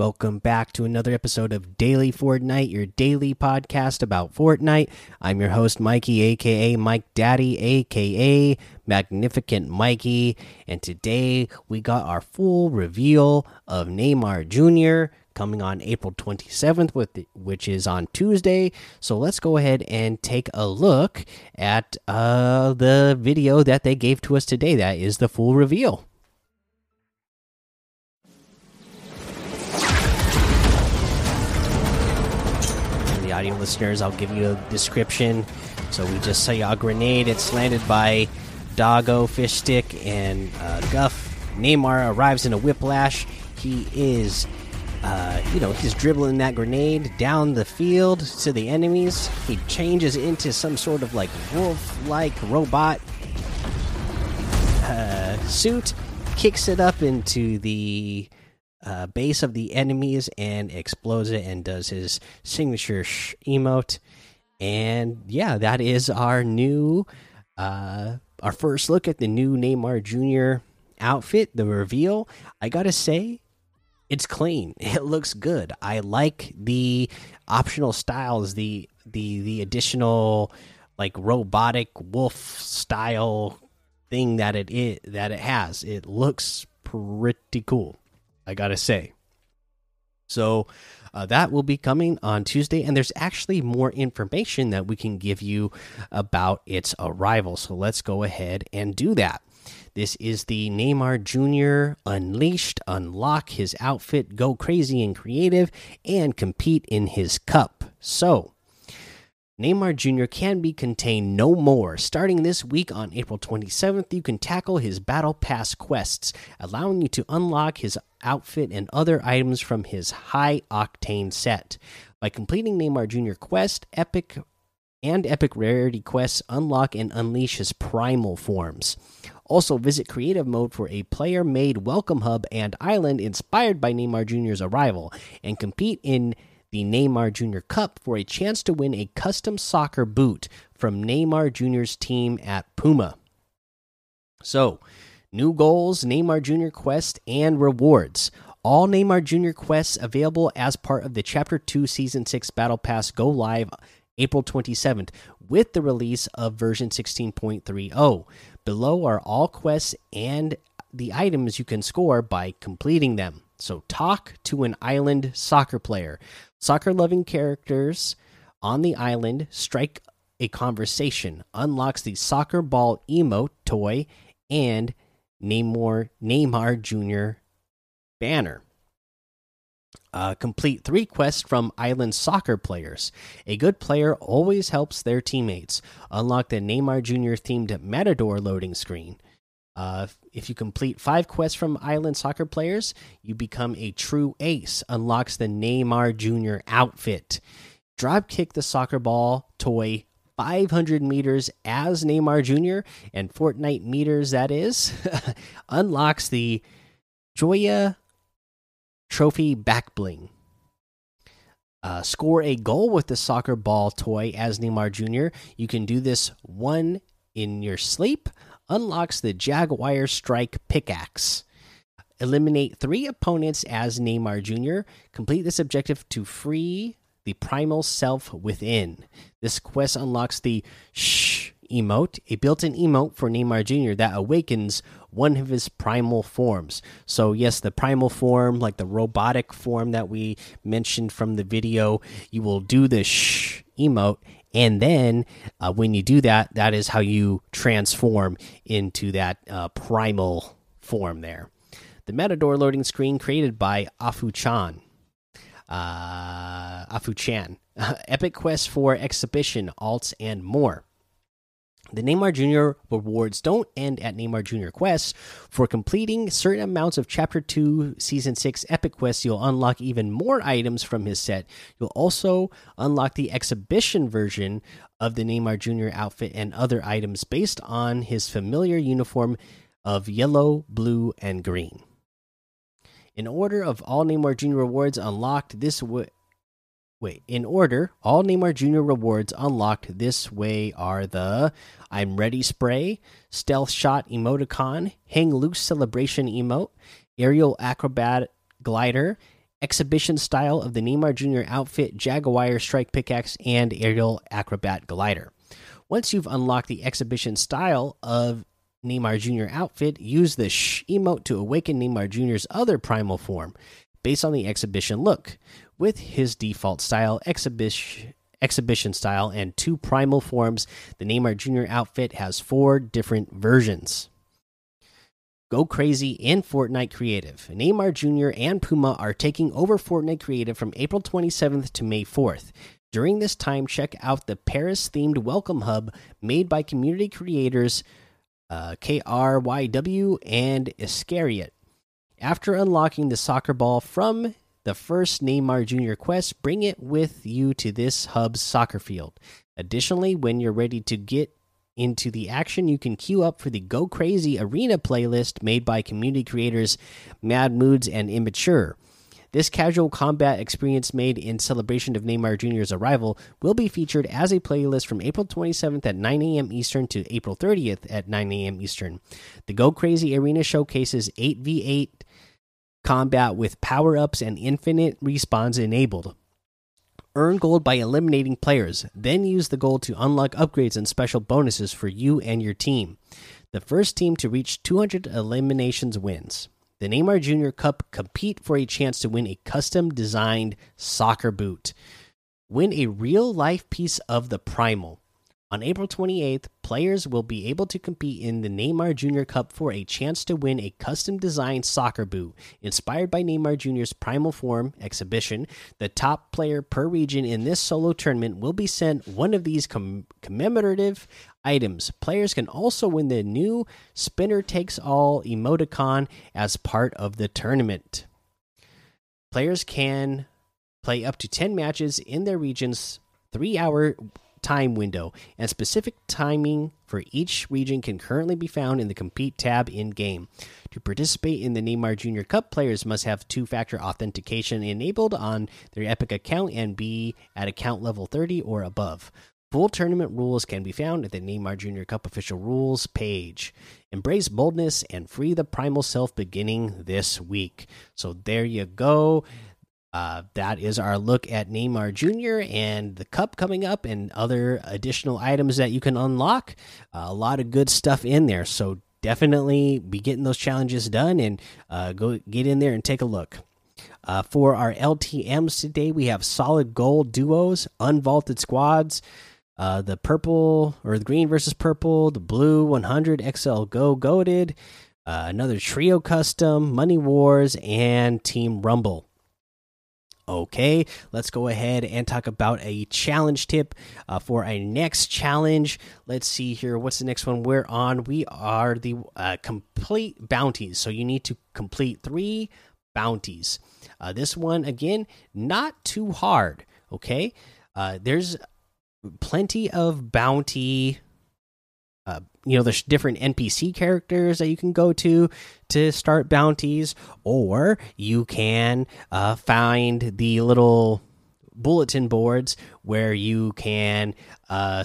Welcome back to another episode of Daily Fortnite, your daily podcast about Fortnite. I'm your host, Mikey, aka Mike Daddy, aka Magnificent Mikey, and today we got our full reveal of Neymar Jr. coming on April 27th, with which is on Tuesday. So let's go ahead and take a look at uh, the video that they gave to us today. That is the full reveal. Audio listeners, I'll give you a description. So we just saw a grenade. It's landed by Doggo, Fish Stick, and uh, Guff. Neymar arrives in a whiplash. He is, uh, you know, he's dribbling that grenade down the field to the enemies. He changes into some sort of like wolf like robot uh, suit, kicks it up into the uh, base of the enemies and explodes it and does his signature emote. And yeah, that is our new, uh, our first look at the new Neymar Jr. outfit, the reveal. I gotta say, it's clean. It looks good. I like the optional styles, the the the additional like robotic wolf style thing that it is that it has. It looks pretty cool. I gotta say. So uh, that will be coming on Tuesday, and there's actually more information that we can give you about its arrival. So let's go ahead and do that. This is the Neymar Jr. Unleashed. Unlock his outfit, go crazy and creative, and compete in his cup. So Neymar Jr. can be contained no more. Starting this week on April 27th, you can tackle his Battle Pass quests, allowing you to unlock his outfit and other items from his high octane set. By completing Neymar Jr. quest, Epic and Epic Rarity quests unlock and unleash his primal forms. Also, visit Creative Mode for a player made Welcome Hub and Island inspired by Neymar Jr.'s arrival, and compete in the Neymar Jr. Cup for a chance to win a custom soccer boot from Neymar Jr.'s team at Puma. So, new goals, Neymar Jr. quest, and rewards. All Neymar Jr. quests available as part of the Chapter 2 Season 6 Battle Pass go live April 27th with the release of version 16.30. Below are all quests and the items you can score by completing them. So, talk to an island soccer player. Soccer loving characters on the island strike a conversation, unlocks the soccer ball emote toy, and Neymar, Neymar Jr. banner. Uh, complete three quests from island soccer players. A good player always helps their teammates. Unlock the Neymar Jr. themed Matador loading screen. Uh, if you complete five quests from Island Soccer players, you become a true ace. Unlocks the Neymar Jr. outfit. Drop kick the soccer ball toy 500 meters as Neymar Jr. and Fortnite meters, that is. Unlocks the Joya Trophy back bling. Uh, score a goal with the soccer ball toy as Neymar Jr. You can do this one in your sleep unlocks the Jaguar Strike pickaxe. Eliminate three opponents as Neymar Jr. Complete this objective to free the primal self within. This quest unlocks the Shh emote, a built in emote for Neymar Jr. that awakens one of his primal forms. So, yes, the primal form, like the robotic form that we mentioned from the video, you will do the Shh emote and then uh, when you do that that is how you transform into that uh, primal form there. The matador loading screen created by afu chan uh, afu chan epic quest for exhibition alts and more the Neymar Jr. rewards don't end at Neymar Jr. quests. For completing certain amounts of Chapter 2 Season 6 Epic quests, you'll unlock even more items from his set. You'll also unlock the exhibition version of the Neymar Jr. outfit and other items based on his familiar uniform of yellow, blue, and green. In order of all Neymar Jr. rewards unlocked this Wait, in order, all Neymar Jr. rewards unlocked this way are the I'm Ready spray, Stealth Shot emoticon, Hang Loose celebration emote, Aerial Acrobat glider, exhibition style of the Neymar Jr. outfit, Jaguar Strike Pickaxe, and Aerial Acrobat Glider. Once you've unlocked the exhibition style of Neymar Jr. outfit, use the Sh emote to awaken Neymar Jr.'s other primal form based on the exhibition look. With his default style, exhibition exhibition style, and two primal forms, the Neymar Jr. outfit has four different versions. Go crazy in Fortnite Creative. Neymar Jr. and Puma are taking over Fortnite Creative from April 27th to May 4th. During this time, check out the Paris themed Welcome Hub made by community creators uh, KRYW and Iscariot. After unlocking the soccer ball from the first Neymar Jr. quest, bring it with you to this hub's soccer field. Additionally, when you're ready to get into the action, you can queue up for the Go Crazy Arena playlist made by community creators Mad Moods and Immature. This casual combat experience made in celebration of Neymar Jr.'s arrival will be featured as a playlist from April 27th at 9 a.m. Eastern to April 30th at 9 a.m. Eastern. The Go Crazy Arena showcases 8v8 combat with power ups and infinite respawns enabled. Earn gold by eliminating players, then use the gold to unlock upgrades and special bonuses for you and your team. The first team to reach 200 eliminations wins. The Neymar Jr. Cup compete for a chance to win a custom designed soccer boot. Win a real life piece of the Primal. On April 28th, players will be able to compete in the Neymar Jr. Cup for a chance to win a custom designed soccer boot inspired by Neymar Jr.'s Primal Form exhibition. The top player per region in this solo tournament will be sent one of these com commemorative items. Players can also win the new Spinner Takes All emoticon as part of the tournament. Players can play up to 10 matches in their region's three hour time window, and specific timing for each region can currently be found in the Compete tab in game. To participate in the Neymar Jr. Cup, players must have two factor authentication enabled on their Epic account and be at account level 30 or above. Full tournament rules can be found at the Neymar Jr. Cup official rules page. Embrace boldness and free the primal self beginning this week. So there you go. Uh, that is our look at Neymar Jr. and the cup coming up and other additional items that you can unlock. Uh, a lot of good stuff in there. So definitely be getting those challenges done and uh, go get in there and take a look. Uh, for our LTMs today, we have solid gold duos, unvaulted squads, uh, the purple or the green versus purple, the blue 100 XL Go Goated, uh, another trio custom, Money Wars, and Team Rumble. Okay, let's go ahead and talk about a challenge tip uh, for a next challenge. Let's see here. What's the next one we're on? We are the uh, complete bounties. So you need to complete three bounties. Uh, this one, again, not too hard. Okay, uh, there's plenty of bounty uh, you know there's different npc characters that you can go to to start bounties or you can uh, find the little bulletin boards where you can uh,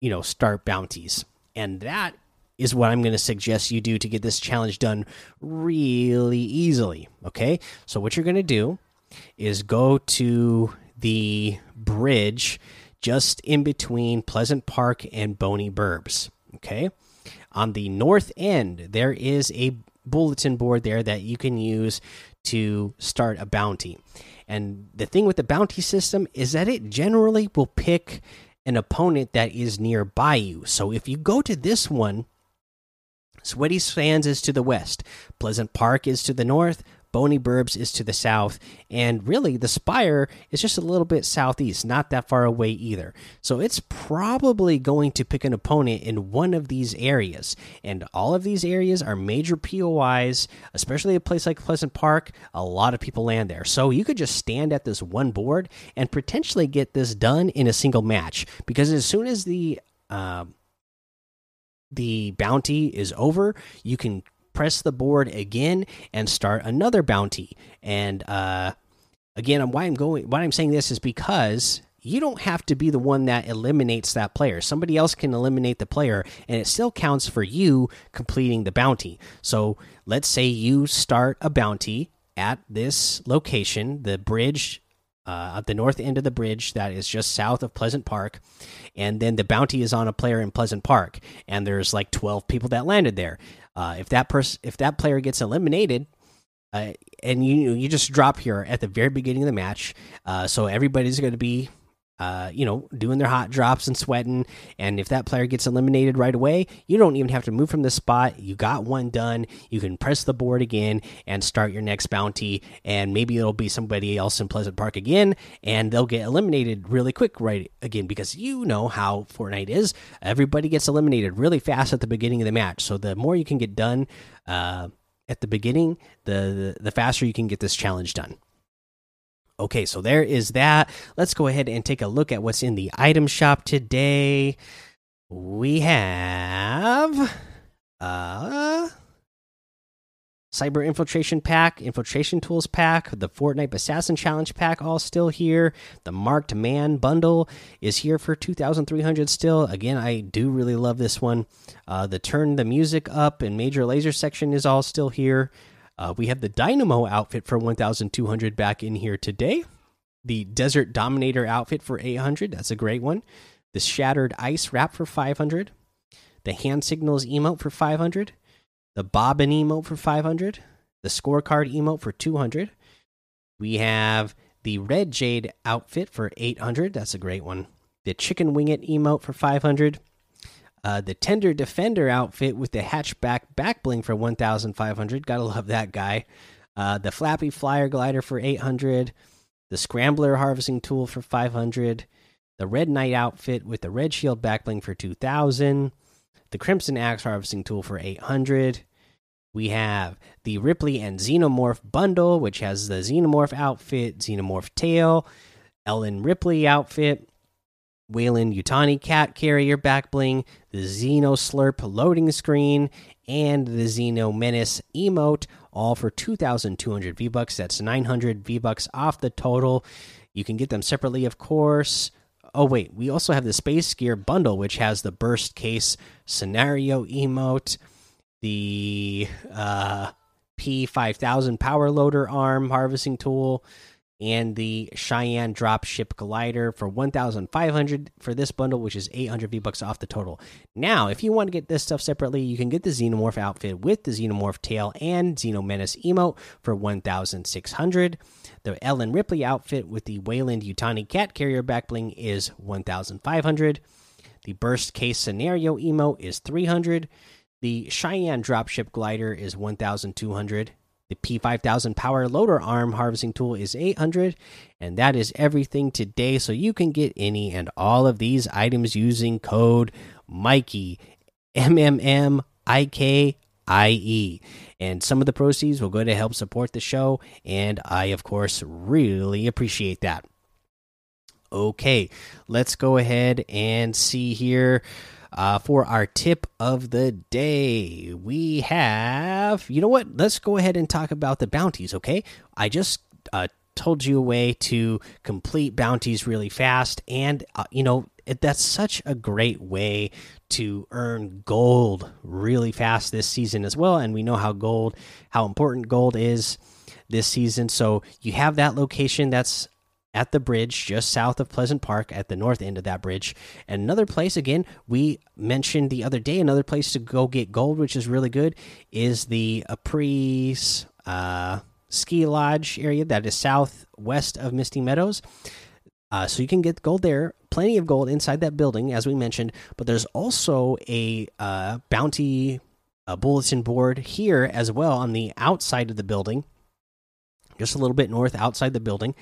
you know start bounties and that is what i'm going to suggest you do to get this challenge done really easily okay so what you're going to do is go to the bridge just in between Pleasant Park and Boney Burbs. Okay. On the north end, there is a bulletin board there that you can use to start a bounty. And the thing with the bounty system is that it generally will pick an opponent that is nearby you. So if you go to this one, Sweaty Sands is to the west, Pleasant Park is to the north, Boney Burbs is to the south, and really the Spire is just a little bit southeast, not that far away either. So it's probably going to pick an opponent in one of these areas, and all of these areas are major POIs, especially a place like Pleasant Park. A lot of people land there, so you could just stand at this one board and potentially get this done in a single match. Because as soon as the uh, the bounty is over, you can press the board again and start another bounty. And uh, again, why I'm going, why I'm saying this is because you don't have to be the one that eliminates that player. Somebody else can eliminate the player, and it still counts for you completing the bounty. So let's say you start a bounty at this location, the bridge uh, at the north end of the bridge that is just south of Pleasant Park, and then the bounty is on a player in Pleasant Park, and there's like 12 people that landed there. Uh, if that person, if that player gets eliminated, uh, and you you just drop here at the very beginning of the match, uh, so everybody's going to be uh, you know, doing their hot drops and sweating. And if that player gets eliminated right away, you don't even have to move from the spot. You got one done. You can press the board again and start your next bounty. And maybe it'll be somebody else in Pleasant Park again, and they'll get eliminated really quick right again because you know how Fortnite is. Everybody gets eliminated really fast at the beginning of the match. So the more you can get done uh, at the beginning, the, the the faster you can get this challenge done. Okay, so there is that. Let's go ahead and take a look at what's in the item shop today. We have uh Cyber Infiltration Pack, Infiltration Tools Pack, the Fortnite Assassin Challenge Pack, all still here. The Marked Man Bundle is here for 2,300 still. Again, I do really love this one. Uh, the Turn the Music Up and Major Lazer section is all still here. Uh, we have the Dynamo outfit for 1,200 back in here today. The Desert Dominator outfit for 800. That's a great one. The Shattered Ice wrap for 500. The Hand Signals emote for 500. The Bobbin emote for 500. The Scorecard emote for 200. We have the Red Jade outfit for 800. That's a great one. The Chicken Wing It emote for 500. Uh, the Tender Defender outfit with the hatchback back bling for 1,500. Gotta love that guy. Uh, the Flappy Flyer glider for 800. The Scrambler harvesting tool for 500. The Red Knight outfit with the Red Shield back bling for 2,000. The Crimson Axe harvesting tool for 800. We have the Ripley and Xenomorph bundle, which has the Xenomorph outfit, Xenomorph tail, Ellen Ripley outfit, Weyland Yutani cat carrier back bling, the Xeno Slurp loading screen, and the Xeno Menace emote, all for 2,200 V bucks. That's 900 V bucks off the total. You can get them separately, of course. Oh wait, we also have the Space Gear bundle, which has the burst case scenario emote, the uh, P5000 power loader arm harvesting tool and the Cheyenne Dropship Glider for 1,500 for this bundle, which is 800 V bucks off the total. Now, if you want to get this stuff separately, you can get the Xenomorph outfit with the Xenomorph tail and Xeno Menace emote for 1,600. The Ellen Ripley outfit with the Weyland Yutani cat carrier back bling is 1,500. The Burst Case Scenario emote is 300. The Cheyenne Dropship Glider is 1,200 the P5000 power loader arm harvesting tool is 800 and that is everything today. So you can get any and all of these items using code Mikey M M M I K I E. And some of the proceeds will go to help support the show and I of course really appreciate that. Okay, let's go ahead and see here uh, for our tip of the day, we have. You know what? Let's go ahead and talk about the bounties. Okay, I just uh, told you a way to complete bounties really fast, and uh, you know it, that's such a great way to earn gold really fast this season as well. And we know how gold, how important gold is this season. So you have that location that's at the bridge just south of Pleasant Park at the north end of that bridge. And another place, again, we mentioned the other day, another place to go get gold, which is really good, is the Apres uh, Ski Lodge area that is southwest of Misty Meadows. Uh, so you can get gold there, plenty of gold inside that building, as we mentioned. But there's also a uh, bounty a bulletin board here as well on the outside of the building just a little bit north outside the building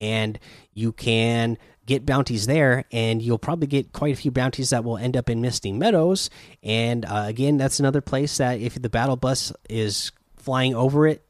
and you can get bounties there and you'll probably get quite a few bounties that will end up in misty meadows. And uh, again that's another place that if the battle bus is flying over it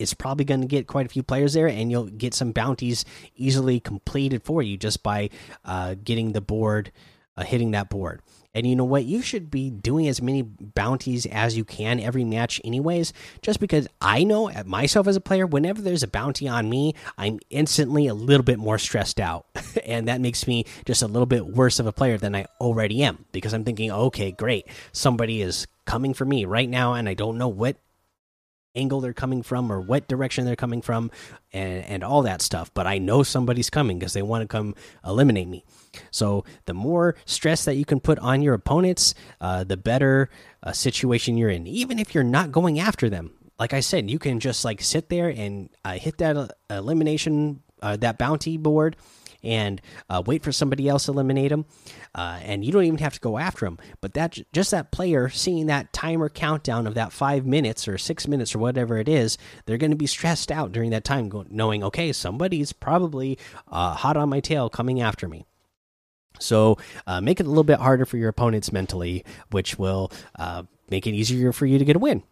it's probably going to get quite a few players there and you'll get some bounties easily completed for you just by uh, getting the board uh, hitting that board and you know what? You should be doing as many bounties as you can every match, anyways. Just because I know myself as a player, whenever there's a bounty on me, I'm instantly a little bit more stressed out. and that makes me just a little bit worse of a player than I already am. Because I'm thinking, okay, great. Somebody is coming for me right now, and I don't know what angle they're coming from or what direction they're coming from and and all that stuff. But i know somebody's coming because they want to come eliminate me. So the more stress that you can put on your opponents uh, the better uh, situation you're in even if you're not going after them. Like i said you can just like sit there and uh, hit that uh, elimination uh, that bounty board and uh, wait for somebody else to eliminate them. Uh, and you don't even have to go after him. But that just that player seeing that timer countdown of that five minutes or six minutes or whatever it is, they're going to be stressed out during that time, knowing okay, somebody's probably uh, hot on my tail coming after me. So uh, make it a little bit harder for your opponents mentally, which will uh, make it easier for you to get a win.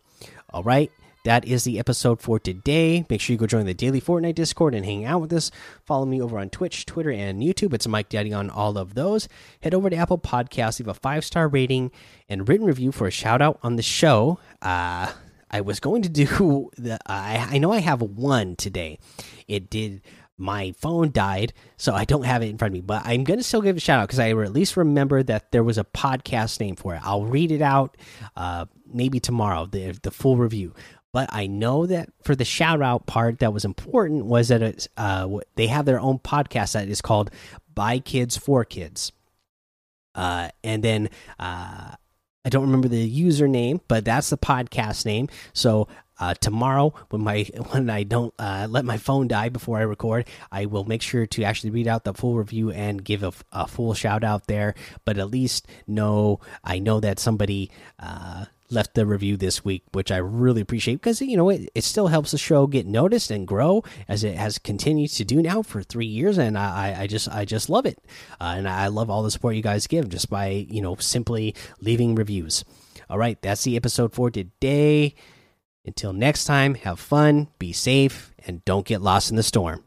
All right that is the episode for today. Make sure you go join the daily Fortnite Discord and hang out with us. Follow me over on Twitch, Twitter, and YouTube. It's Mike Daddy on all of those. Head over to Apple Podcasts, leave a five star rating and written review for a shout out on the show. Uh, I was going to do the. I, I know I have one today. It did my phone died, so I don't have it in front of me. But I'm going to still give a shout out because I at least remember that there was a podcast name for it. I'll read it out uh, maybe tomorrow, the the full review. But I know that for the shout out part that was important was that it's, uh, they have their own podcast that is called By Kids for Kids. Uh, and then uh, I don't remember the username, but that's the podcast name. So uh, tomorrow, when my when I don't uh, let my phone die before I record, I will make sure to actually read out the full review and give a, a full shout out there. But at least know I know that somebody uh, left the review this week, which I really appreciate because you know it, it still helps the show get noticed and grow as it has continued to do now for three years, and I, I just I just love it, uh, and I love all the support you guys give just by you know simply leaving reviews. All right, that's the episode for today. Until next time, have fun, be safe, and don't get lost in the storm.